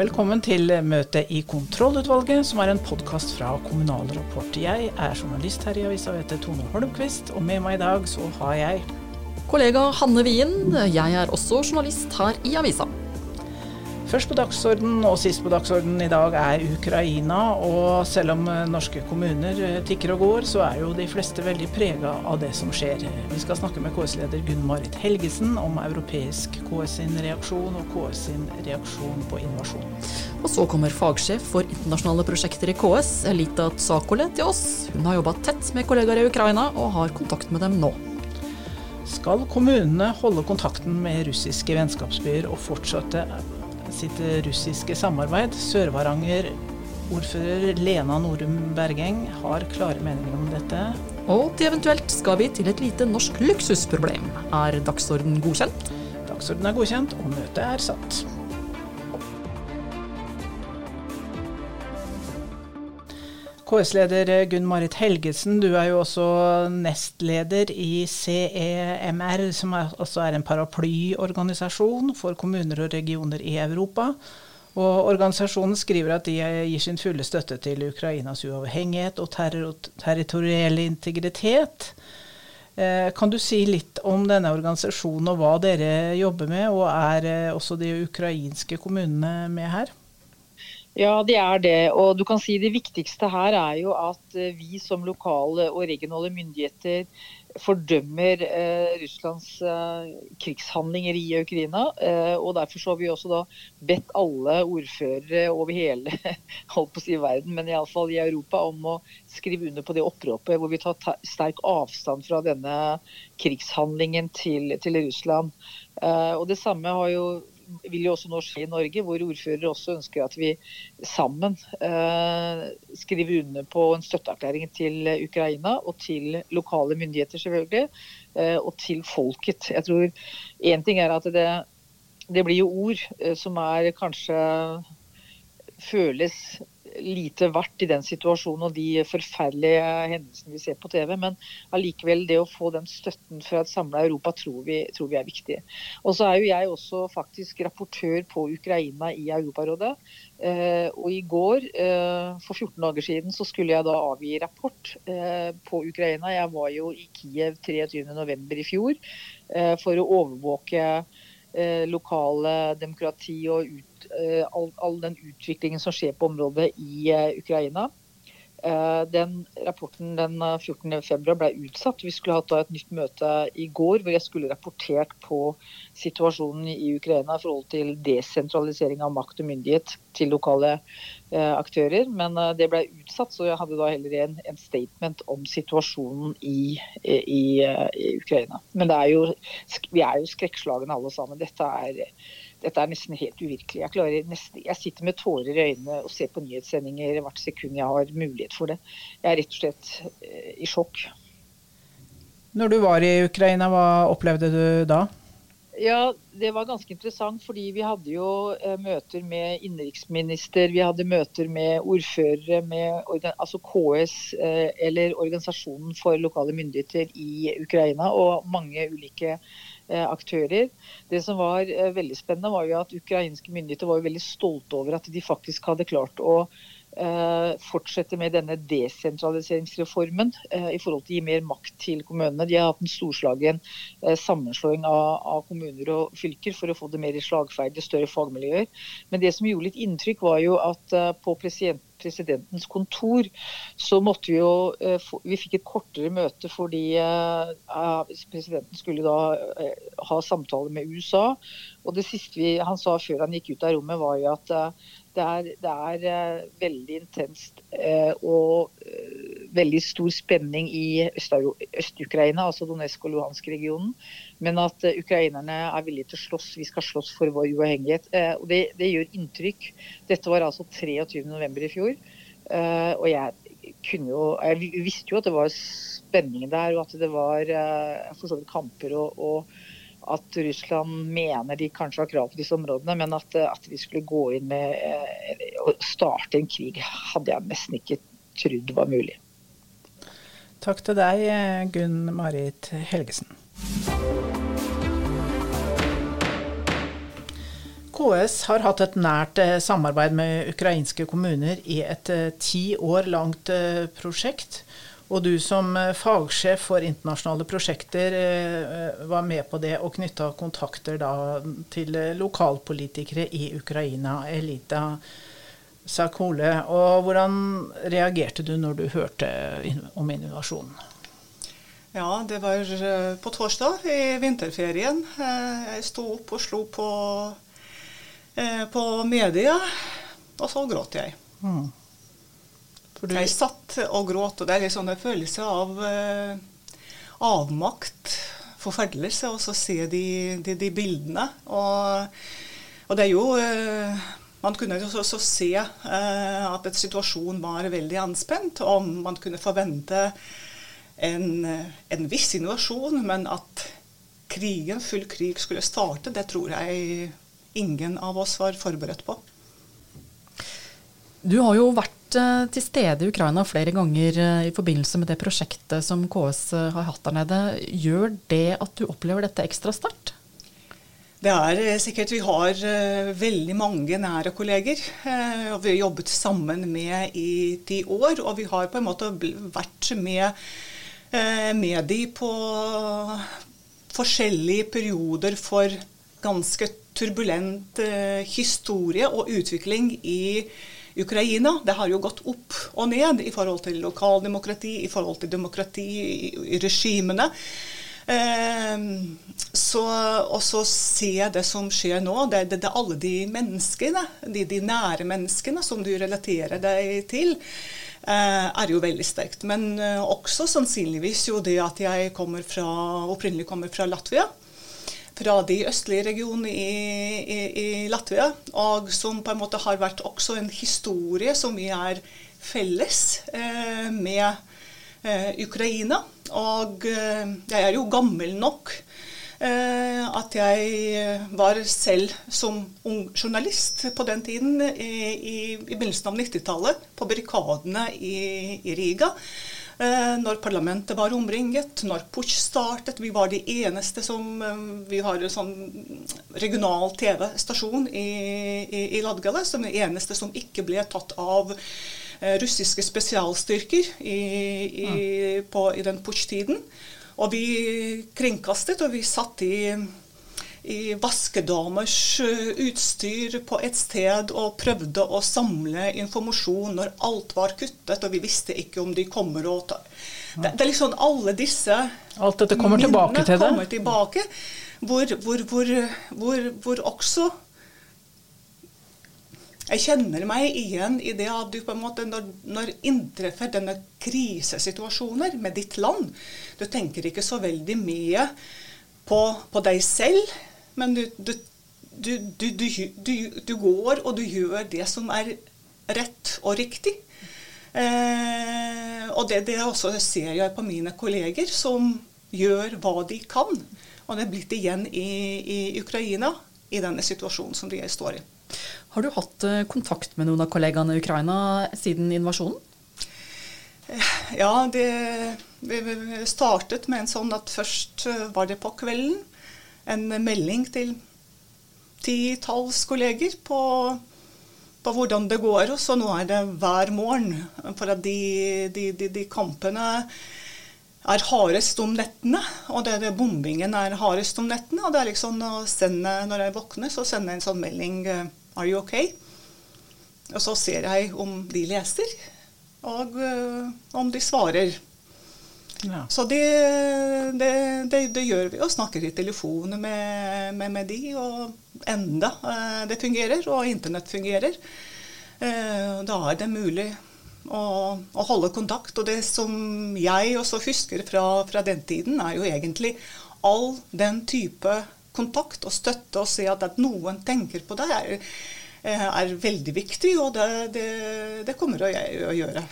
Velkommen til møtet i kontrollutvalget, som er en podkast fra Kommunal Rapport. Jeg er journalist her i avisa heter Tone Holmquist, og med meg i dag så har jeg Kollega Hanne Wien. Jeg er også journalist her i avisa. Først på dagsorden og sist på dagsorden i dag er Ukraina. Og selv om eh, norske kommuner eh, tikker og går, så er jo de fleste veldig prega av det som skjer. Vi skal snakke med KS-leder Gunn-Marit Helgesen om europeisk KS sin reaksjon og KS sin reaksjon på invasjon. Og så kommer fagsjef for internasjonale prosjekter i KS, Elita Tsakole, til oss. Hun har jobba tett med kollegaer i Ukraina og har kontakt med dem nå. Skal kommunene holde kontakten med russiske vennskapsbyer og fortsette sitt russiske samarbeid. Sør-Varanger ordfører Lena Norum Bergeng har klare meninger om dette. Og til eventuelt skal vi til et lite norsk luksusproblem. Er dagsorden godkjent? Dagsorden er godkjent, og møtet er satt. KS-leder Gunn-Marit Helgesen, du er jo også nestleder i CEMR, som er, også er en paraplyorganisasjon for kommuner og regioner i Europa. Og Organisasjonen skriver at de gir sin fulle støtte til Ukrainas uavhengighet og ter territorielle integritet. Eh, kan du si litt om denne organisasjonen og hva dere jobber med, og er eh, også de ukrainske kommunene med her? Ja, det er det. Og du kan si Det viktigste her er jo at eh, vi som lokale og regionale myndigheter fordømmer eh, Russlands eh, krigshandlinger i Ukraina. Eh, og Derfor så har vi også da bedt alle ordførere over hele holdt på å si verden, men iallfall i Europa om å skrive under på det oppropet hvor vi tar sterk avstand fra denne krigshandlingen til, til Russland. Eh, og Det samme har jo vil jo også nå skje i Norge, hvor ordførere også ønsker at vi sammen eh, skriver under på en støtteerklæring til Ukraina og til lokale myndigheter, selvfølgelig, eh, og til folket. Jeg tror Én ting er at det, det blir jo ord eh, som er kanskje føles lite verdt i den situasjonen og de forferdelige hendelsene vi ser på TV. Men allikevel, det å få den støtten fra et samla Europa tror vi, tror vi, er viktig. Og så er jo jeg også faktisk rapportør på Ukraina i Europarådet. Eh, og i går, eh, for 14 dager siden, så skulle jeg da avgi rapport eh, på Ukraina. Jeg var jo i Kiev 23.11. i fjor for å overvåke lokale demokrati og ut Eh, all, all, den utviklingen som skjer på området i eh, Ukraina. Eh, den rapporten den 14.2 ble utsatt. Vi skulle hatt et nytt møte i går hvor jeg skulle rapportert på situasjonen i Ukraina i forhold til desentralisering av makt og myndighet til lokale aktører. Men det ble utsatt, så jeg hadde da heller en, en statement om situasjonen i, i, i Ukraina. Men er jo, vi er jo skrekkslagne alle sammen. Dette er dette er nesten helt uvirkelig. Jeg, nesten, jeg, sitter med tårer i øynene og ser på nyhetssendinger hvert sekund jeg har mulighet for det. Jeg er rett og slett eh, i sjokk. Når du var i Ukraina, hva opplevde du da? Ja, Det var ganske interessant, fordi vi hadde jo eh, møter med innenriksminister, vi hadde møter med ordførere, med altså KS, eh, eller Organisasjonen for lokale myndigheter i Ukraina, og mange ulike aktører. Det som var eh, veldig spennende, var jo at ukrainske myndigheter var veldig stolte over at de faktisk hadde klart å eh, fortsette med denne desentraliseringsreformen i forhold til å gi mer makt til kommunene. De har hatt en storslagen sammenslåing av, av, kommuner og fylker for å få det mer slagferdige, større fagmiljøer. Men det som gjorde litt inntrykk, var jo at på president presidentens kontor, så måtte vi jo eh, Vi fikk et kortere møte fordi eh, presidenten skulle da eh, ha samtale med USA. Og det siste vi, han sa før han gikk ut av rommet, var jo at det er, det er veldig intenst og veldig stor spenning i Øst-Ukraina, altså Donetsk og Luhansk-regionen. Men at ukrainerne er villige til å slåss. Vi skal slåss for vår uavhengighet. Og det, det gjør inntrykk. Dette var altså 23.11. i fjor. Og jeg jo Jeg visste jo at det var spenning der, og at det var for så vidt kamper og, og at Russland mener de kanskje har krav på disse områdene, men at, at vi skulle gå inn med å eh, starte en krig, hadde jeg nesten ikke trodd var mulig. Takk til deg, Gunn Marit Helgesen. KS har hatt et nært eh, samarbeid med ukrainske kommuner i et eh, ti år langt eh, prosjekt. Og du som fagsjef for internasjonale prosjekter var med på det og knytta kontakter da til lokalpolitikere i Ukraina, Elita Sakole. Og hvordan reagerte du når du hørte om innovasjonen? Ja, det var eh, på torsdag i vinterferien. Eh, jeg sto opp og slo på, eh, på media, og så gråt jeg. Mm. Du... Jeg satt og gråt, og det er litt sånn en følelse av avmakt, forferdelse, og så se de, de, de bildene. Og, og, det er jo Man kunne også se at situasjonen var veldig anspent, og man kunne forvente en, en viss innovasjon, men at krigen, full krig skulle starte, det tror jeg ingen av oss var forberedt på. Du har jo vært eh, til stede i Ukraina flere ganger eh, i forbindelse med det prosjektet som KS eh, har hatt der nede. Gjør det at du opplever dette ekstra sterkt? Det er sikkert Vi har veldig mange nære kolleger. og Vi har jobbet sammen med i ti år. Og vi har på en måte vært med med de på forskjellige perioder for ganske turbulent historie og utvikling i Ukraina. Det har jo gått opp og ned i forhold til lokaldemokrati, i forhold til demokrati i regimene. Eh, så se det som skjer nå. Det er alle de menneskene, de, de nære menneskene som du relaterer deg til. Eh, er jo veldig sterkt. Men eh, også sannsynligvis jo det at jeg kommer fra, opprinnelig kommer fra Latvia. Fra de østlige regionene i, i, i, Latvia. Og som på en måte har vært også en historie som vi er felles eh, med eh, Ukraina. Og eh, jeg er jo gammel nok Eh, at jeg var selv som ung journalist på den tiden, i, i, i begynnelsen av 90-tallet, på barrikadene i Riga. Eh, når parlamentet var omringet, når Push startet. Vi var de eneste som eh, Vi har en sånn regional TV-stasjon i, i, i Ladgale, som den eneste som ikke ble tatt av russiske spesialstyrker i, i, på, i den Push-tiden. Og vi kringkastet, og vi satt i, i vaskedamers utstyr på et sted og prøvde å samle informasjon når alt var kuttet, og vi visste ikke om de kommer å ta det, det, er liksom alle disse Alt dette kommer tilbake til det? Kommer tilbake, hvor, hvor, hvor, hvor også jeg kjenner meg igjen i det at du på en måte, når, når inntreffer denne krisesituasjoner med ditt land Du tenker ikke så veldig mye på, på deg selv, men du, du, du, du, går og du gjør det som er rett og riktig. Eh, og det, det også ser jeg på mine kolleger, som gjør hva de kan. Og det er blitt igjen i, i Ukraina, i denne situasjonen som de står i. Har du hatt eh, kontakt med noen av kollegaene i Ukraina siden invasjonen? Ja, det, vi startet med en sånn at først eh, var det på kvelden en melding til titalls kolleger på, på, hvordan det går. Og så nå er det hver morgen. For at de, de, de, de kampene er hardest om nettene. Og det, det, bombingen er hardest om nettene. Og det er liksom å sende, når jeg våkner, så sender jeg en sånn melding Are you okay? Og så ser jeg om de leser, og uh, om de svarer. Ja. Så det, det, det, det, gjør vi, og snakker i telefon med, med, med, de. Og enda uh, det fungerer, og internett fungerer. Uh, da er det mulig å, å, holde kontakt. Og det som jeg også husker fra, fra den tiden, er jo egentlig all den type kontakt og støtte og se at, at noen tenker på det, er, eh, er veldig viktig. Og det, det, det kommer jeg å gjøre.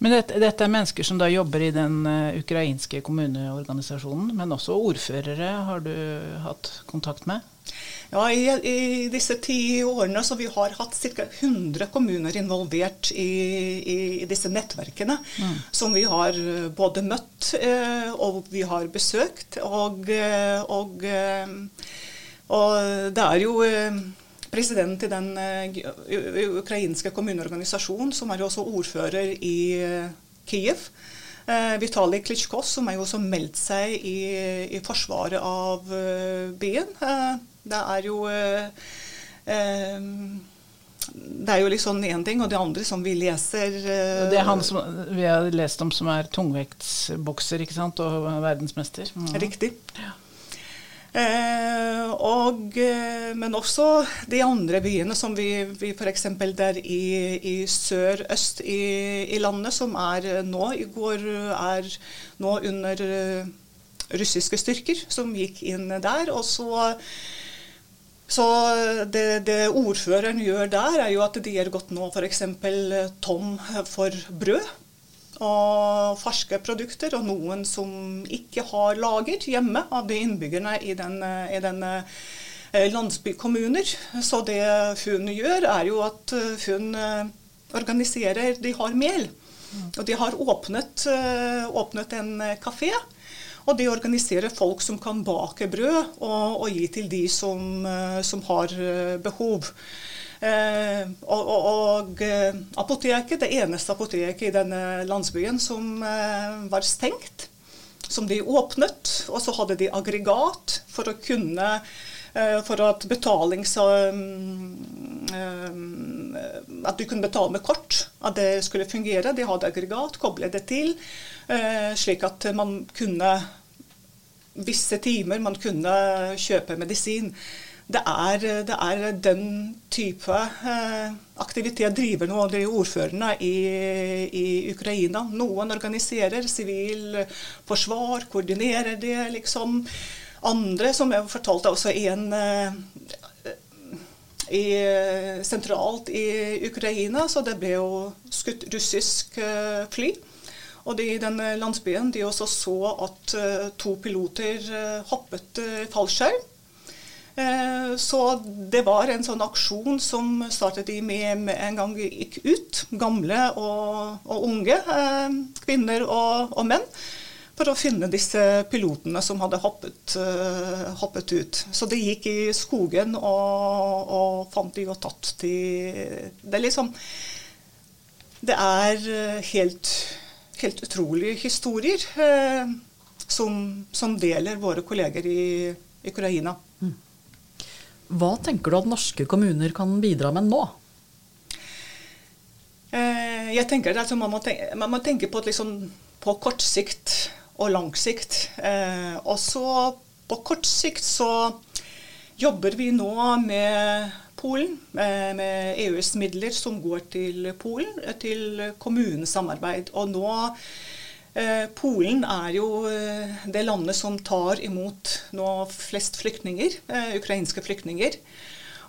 Eh, men dette, dette, er mennesker som da jobber i den uh, ukrainske kommuneorganisasjonen, men også ordførere har du hatt kontakt med? Ja, i, i, disse ti årene så vi har hatt ca. 100 kommuner involvert i, i, i disse nettverkene. Mm. Som vi har eh, både møtt eh, og vi har besøkt. Og, eh, og Og det er jo president i den ukrainske kommuneorganisasjonen, som er jo også ordfører i Kiev. Vitalij Klitsjko, som er jo også meldt seg i, i forsvaret av byen. Det er jo det er jo liksom én ting, og det andre som vi leser uh, Det er han som vi har lest om som er tungvektsbokser ikke sant, og verdensmester. Mm. Riktig. Ja. Eh, og, eh, men også de andre byene som vi, vi f.eks. der i, i sør-øst i, i, landet, som er nå i går er nå under russiske styrker, som gikk inn der. Og så så det, det, ordføreren gjør der, er jo at de har gått nå f.eks. tom for brød og ferske produkter, og noen som ikke har lager hjemme av de innbyggerne i den, i den eh, landsbykommuner. Så det hun gjør, er jo at hun eh, organiserer De har mel. Og de har åpnet, eh, åpnet en kafé og de organiserer folk som kan bake brød og, og gi til de som, eh, som har eh, behov. Eh, og, og, og, eh, apoteket, det eneste apoteket i denne landsbyen som eh, var stengt, som de åpnet, og så hadde de aggregat for å kunne for at betalings... at du kunne betale med kort, at det skulle fungere. De hadde aggregat, koblet det til, slik at man kunne visse timer man kunne kjøpe medisin. Det er, det er den type eh, aktivitet driver nå de ordførerne i, i, Ukraina. Noen organiserer sivil forsvar, koordinerer det, liksom. Andre, som jeg fortalte, også en eh, i, sentralt i Ukraina, så det ble jo skutt russisk eh, fly. Og de i den landsbyen de også så at to piloter hoppet fallskjerm. Så det var en sånn aksjon som startet med, en gang vi gikk ut. Gamle og, og unge. Kvinner og, og, menn. For å finne disse pilotene som hadde hoppet, hoppet ut. Så de gikk i skogen og, og fant de og tatt de Det er liksom Det er helt helt utrolige historier eh, som, som, deler våre kolleger i Ukraina. Hva tenker du at norske kommuner kan bidra med nå? Eh, jeg tenker altså, man, må tenke, man, må tenke, på, liksom, på kort sikt og lang sikt. Eh, og så på kort sikt så jobber vi nå med Polen, eh, med EUs midler som går til Polen, til kommunesamarbeid. Og nå Polen er jo det landet som tar imot nå flest flyktninger, ukrainske flyktninger.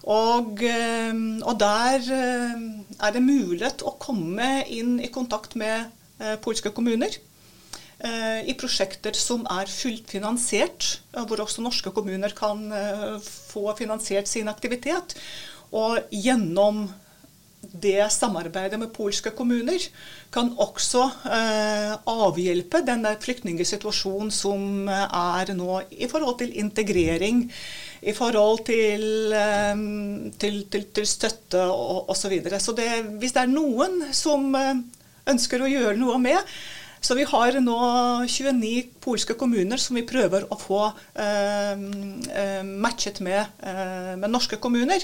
Og, og, der er det mulighet å komme inn i kontakt med polske kommuner. Eh, i prosjekter som er fullt finansiert, hvor også norske kommuner kan eh, få finansiert sin aktivitet. Og gjennom det samarbeidet med polske kommuner kan også eh, avhjelpe den flyktningsituasjonen som er nå i forhold til integrering, i forhold til, eh, til, til, til støtte osv. Så, videre. så det, hvis det er noen som eh, ønsker å gjøre noe med, så vi har nå 29 polske kommuner som vi prøver å få eh, eh, matchet med, eh, med, norske kommuner.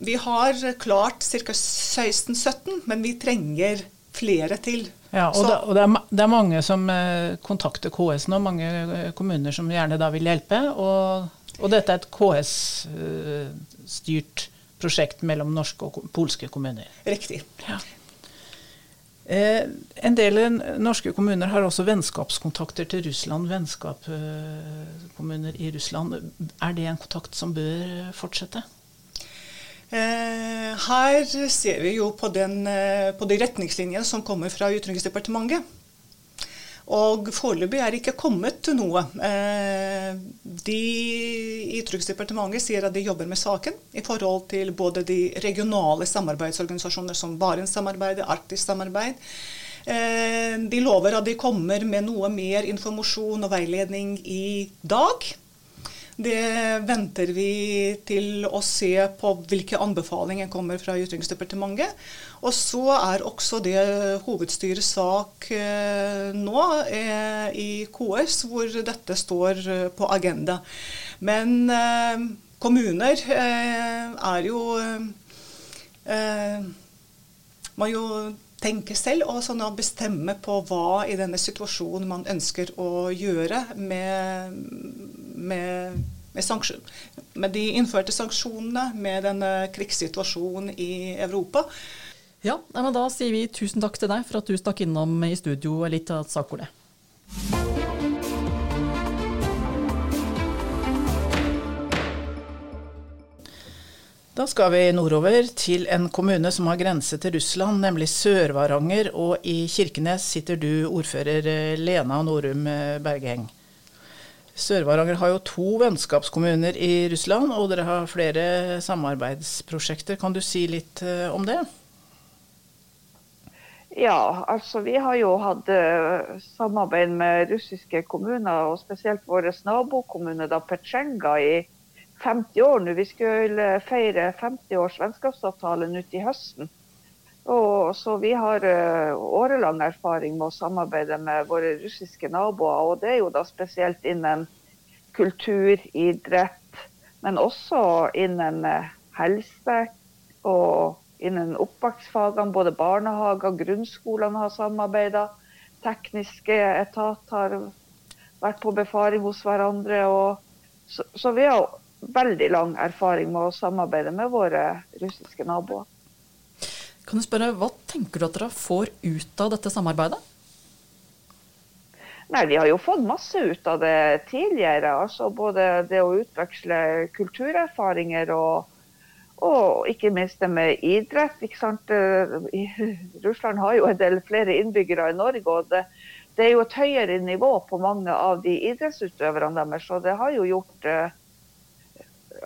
Vi har klart ca. 16-17, men vi trenger flere til. Ja, og, det, og det, er, det, er, mange som eh, kontakter KS nå, mange eh, kommuner som gjerne da vil hjelpe. Og, og dette er et KS-styrt eh, prosjekt mellom norske og polske kommuner. Riktig. Ja. Eh, en del norske kommuner har også vennskapskontakter til Russland. Vennskapskommuner i Russland. Er det en kontakt som bør fortsette? Eh, her ser vi jo på, den, eh, på de retningslinjene som kommer fra Utenriksdepartementet. Og foreløpig er det ikke kommet noe. Eh, de i Utenriksdepartementet sier at de jobber med saken i forhold til både de regionale samarbeidsorganisasjoner som Barentssamarbeidet, Arktisk samarbeid. De lover at de kommer med noe mer informasjon og veiledning i dag. Det venter vi til å se på hvilke anbefalinger kommer fra Utenriksdepartementet. Og så er også det hovedstyrets sak eh, nå eh, i KS, hvor dette står eh, på agenda. Men kommuner er jo man jo tenke selv og sånn bestemme på hva i denne situasjonen man ønsker å gjøre med, med, med, med de innførte sanksjonene, med denne krigssituasjonen i Europa. Ja, men Da sier vi tusen takk til deg for at du stakk innom i studio, Elita Sakole. Da skal vi nordover til en kommune som har grense til Russland, nemlig Sør-Varanger. Og i Kirkenes sitter du, ordfører eh, Lena Norum eh, Bergeng. Sør-Varanger har jo to vennskapskommuner i Russland, og dere har flere samarbeidsprosjekter. Kan du si litt eh, om det? Ja, altså vi har jo hatt samarbeid med russiske kommuner, og spesielt vår nabokommune da Petsjenga i 50 år nå. Vi skulle feire 50 års vennskapsavtalen uti høsten. Og, så vi har uh, årelang erfaring med å samarbeide med våre russiske naboer. Og det er jo da spesielt innen kultur, idrett, men også innen uh, helse og innen oppvekstfagene. Både barnehager, grunnskolene har samarbeida. Tekniske etater har vært på befaring hos hverandre. Og, så, så vi har veldig lang erfaring med å samarbeide med våre russiske naboer. Kan du spørre, Hva tenker du at dere får ut av dette samarbeidet? Nei, Vi har jo fått masse ut av det tidligere. altså Både det å utveksle kulturerfaringer og, og ikke minst det med idrett. ikke sant? Russland har jo en del flere innbyggere i Norge. og det, det er jo et høyere nivå på mange av de idrettsutøverne deres. Så det har jo gjort eh,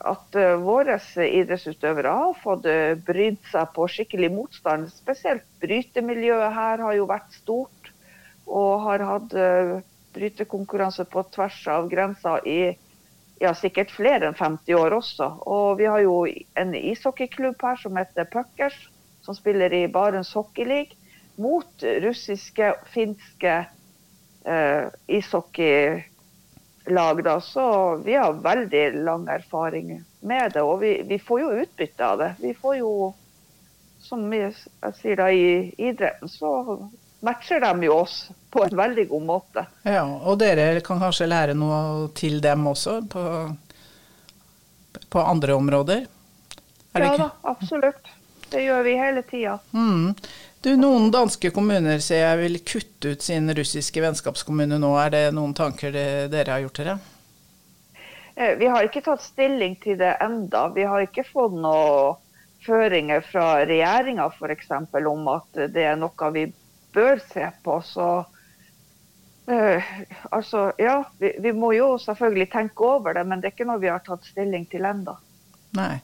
at uh, våre idrettsutøvere har fått uh, brydd seg på skikkelig motstand. Spesielt brytemiljøet her har jo vært stort og har hatt uh, brytekonkurranse på tvers av grensa i ja, sikkert flere enn 50 år også. Og vi har jo en ishockeyklubb her som heter Puckers, som spiller i Barents hockeyleague mot russiske, finske eh, ishockey lag, da, så vi har veldig lang erfaring med det. Og vi, vi får jo utbytte av det. Vi får jo, som jeg sier da, i idretten, så matcher de jo oss på en veldig god måte. Ja, Og dere kan kanskje lære noe til dem også, på, på andre områder? ja da, absolutt. Det gjør vi hele tida. Mm. Du, Noen danske kommuner ser jeg vil kutte ut sin russiske vennskapskommune nå. Er det noen tanker det, dere har gjort dere? Eh, vi har ikke tatt stilling til det enda. Vi har ikke fått noen føringer fra regjeringa f.eks. om at det er noe vi bør se på. Så øh, altså, ja, vi, vi, må jo selvfølgelig tenke over det, men det er ikke noe vi har tatt stilling til enda. Nei.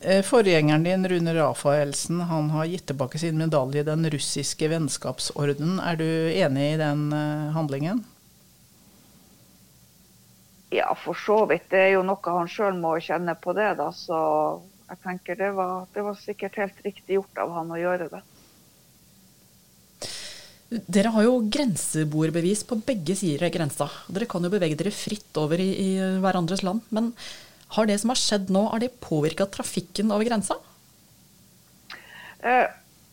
Eh, forgjengeren din, Rune Rafaelsen, han har gitt tilbake sin medalje, i den russiske vennskapsorden. Er du enig i den uh, handlingen? Ja, for så vidt. Det er jo noe han sjøl må kjenne på det, da. Så jeg tenker det var, det var sikkert helt riktig gjort av han å gjøre det. Dere har jo grenseboerbevis på begge sider av grensa. Dere kan jo bevege dere fritt over i, i hverandres land. Men har det som har skjedd nå, har det påvirka trafikken over grensa? Eh,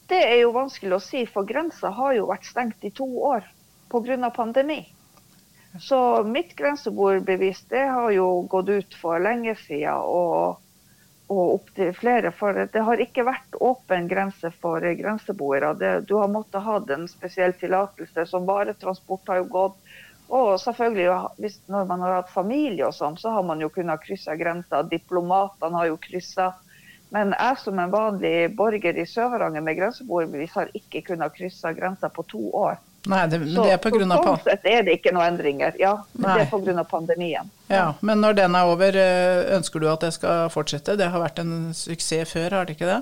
det er jo vanskelig å si, for grensa har jo vært stengt i to år pga. pandemi. Så mitt grenseboerbevis det har jo gått ut for lenge siden og, og opptil flere. For det har ikke vært åpen grense for grenseboere. Du har måttet ha en spesiell tillatelse. Som varetransport har jo gått. Og selvfølgelig, når man har hatt familie og sånn, så har man jo kunnet krysse grensa. Diplomatene har jo kryssa. Men jeg som en vanlig borger i Sør-Varanger med grenseboerbevis har ikke kunnet krysse grensa på to år. Nei, det, men det er på grunn av Sånn sett er det ikke noen endringer. Ja, Nei. det er pga. pandemien. Ja, Men når den er over, eh, ønsker du at det skal fortsette? Det har vært en suksess før, har det ikke det?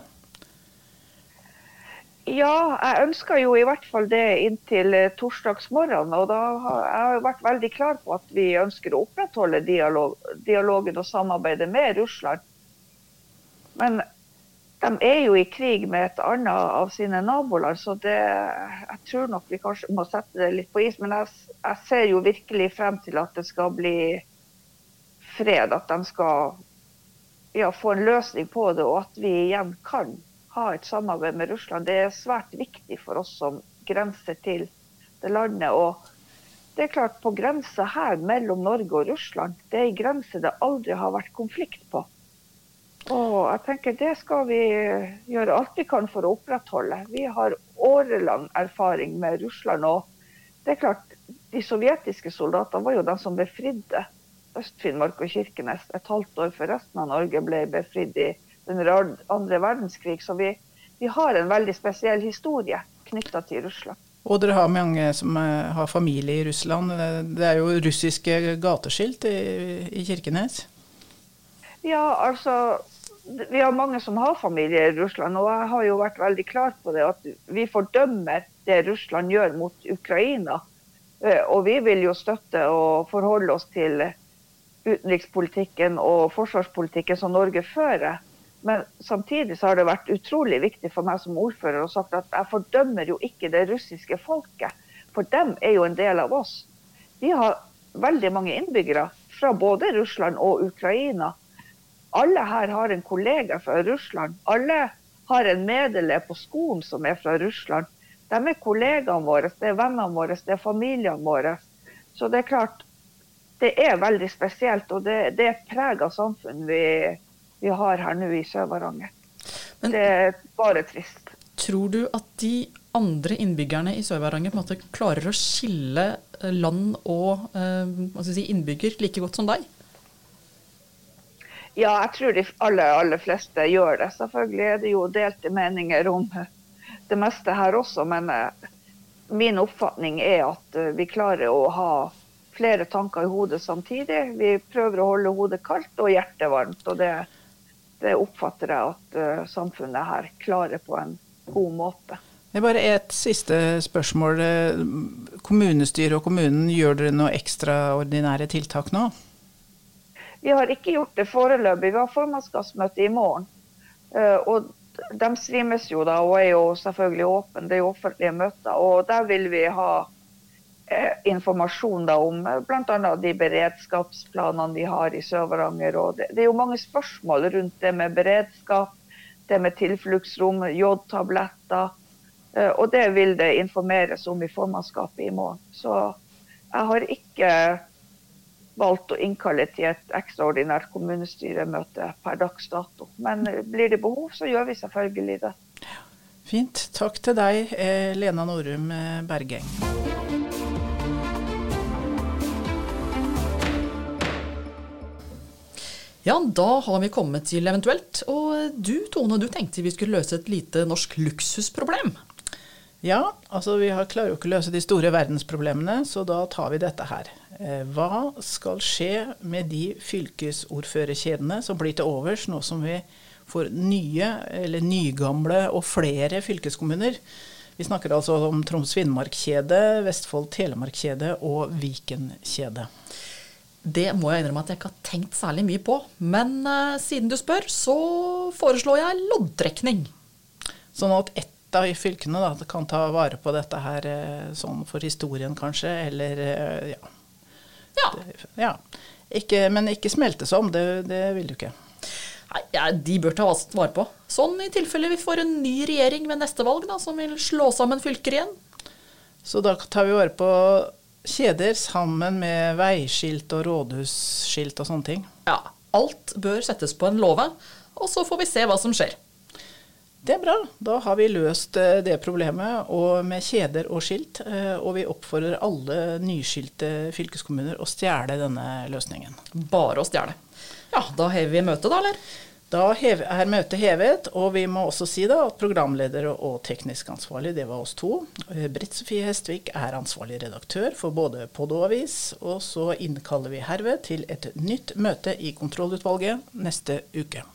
Ja, jeg ønsker jo i hvert fall det inntil eh, torsdagsmorgen. Og da har jeg vært veldig klar på at vi ønsker å opprettholde dialog, dialogen og samarbeidet med Russland. Men de er jo i krig med et annet av sine naboland, så det, jeg tror nok vi kanskje må sette det litt på is. Men jeg, jeg ser jo virkelig frem til at det skal bli fred. At de skal ja, få en løsning på det, og at vi igjen kan ha et samarbeid med Russland. Det er svært viktig for oss som grenser til det landet. Og det er klart, på grensa her mellom Norge og Russland, det er en grense det aldri har vært konflikt på. Og jeg tenker Det skal vi gjøre alt vi kan for å opprettholde. Vi har årelang erfaring med Russland. og det er klart, De sovjetiske soldatene var jo de som befridde Øst-Finnmark og Kirkenes et halvt år før resten av Norge ble befridd i under andre verdenskrig. Så vi, vi har en veldig spesiell historie knytta til Russland. Og dere har mange som eh, har familie i Russland. Det er jo russiske gateskilt i, i Kirkenes? Ja, altså Vi har mange som har familie i Russland. Og jeg har jo vært veldig klar på det at vi fordømmer det Russland gjør mot Ukraina. Eh, og vi vil jo støtte og forholde oss til utenrikspolitikken og forsvarspolitikken som Norge fører. Men samtidig så har det vært utrolig viktig for meg som ordfører å sagt at jeg fordømmer jo ikke det russiske folket. For dem er jo en del av oss. Vi har veldig mange innbyggere fra både Russland og Ukraina. Alle her har en kollega fra Russland. Alle har en medelev på skolen som er fra Russland. De er kollegaene våre, det er vennene våre, det er familiene våre. Så det er klart, det er veldig spesielt, og det, det er et preg av samfunnet vi, vi har her nå i Sør-Varanger. Det er bare trist. Tror du at de andre innbyggerne i Sør-Varanger på en måte klarer å skille eh, land og eh, si, innbygger like godt som deg? Ja, jeg tror de aller, aller fleste gjør det. Selvfølgelig er det jo delte meninger om det meste her også, men eh, min oppfatning er at vi klarer å ha flere tanker i hodet samtidig. Vi prøver å holde hodet kaldt og hjertet varmt. og det det oppfatter jeg at uh, samfunnet her klarer på en god måte. Det er bare et siste spørsmål. Kommunestyret og kommunen, gjør dere noe ekstraordinære tiltak nå? Vi har ikke gjort det foreløpig. Vi har formannskapsmøte i morgen. Uh, og de streames jo da, og er jo selvfølgelig åpne. Det er jo offentlige møter. Og der vil vi ha Eh, informasjon da om eh, bl.a. de beredskapsplanene vi har i Sør-Varanger. Det, det, er jo mange spørsmål rundt det med beredskap, det med tilfluktsrom, jodtabletter. Eh, og det vil det informeres om i formannskapet i morgen. Så jeg har ikke valgt å innkalle til et ekstraordinært kommunestyremøte per dags dato. Men blir det behov, så gjør vi selvfølgelig det. Fint. Takk til deg, Lena Norum Bergeng. Ja, da har vi kommet til eventuelt. Og du Tone, du tenkte vi skulle løse et lite norsk luksusproblem. Ja, altså vi klarer jo ikke å løse de store verdensproblemene, så da tar vi dette her. Eh, hva skal skje med de fylkesordførerkjedene som blir til overs nå som vi får nye, eller nygamle og flere fylkeskommuner? Vi snakker altså om Troms Finnmark-kjede, Vestfold Telemark-kjede og Viken-kjede. Det må jeg innrømme at jeg ikke har tenkt særlig mye på. Men uh, siden du spør, så foreslår jeg loddtrekning. Sånn at ett av fylkene da, kan ta vare på dette her eh, sånn for historien, kanskje, eller uh, ja. Ja. Det, ja. Ikke, men ikke smeltes om, det, det vil du ikke. Nei, ja, De bør ta vare på. Sånn i tilfelle vi får en ny regjering ved neste valg, da, som vil slå sammen fylker igjen. Så da tar vi vare på kjeder sammen med veiskilt og rådhusskilt og sånne ting. Ja. Alt bør settes på en låve, og så får vi se hva som skjer. Det er bra. Da har vi løst eh, det problemet og med kjeder og skilt. Eh, og vi oppfordrer alle nyskilte fylkeskommuner å stjele denne løsningen. Bare å stjele. Ja, da hever vi møtet, da, eller? Da er møtet hevet, og vi må også si da at programleder og teknisk ansvarlig, det var oss to. Eh, Britt Sofie Hestvik er ansvarlig redaktør for både podd og avis. Og så innkaller vi herved til et nytt møte i kontrollutvalget neste uke.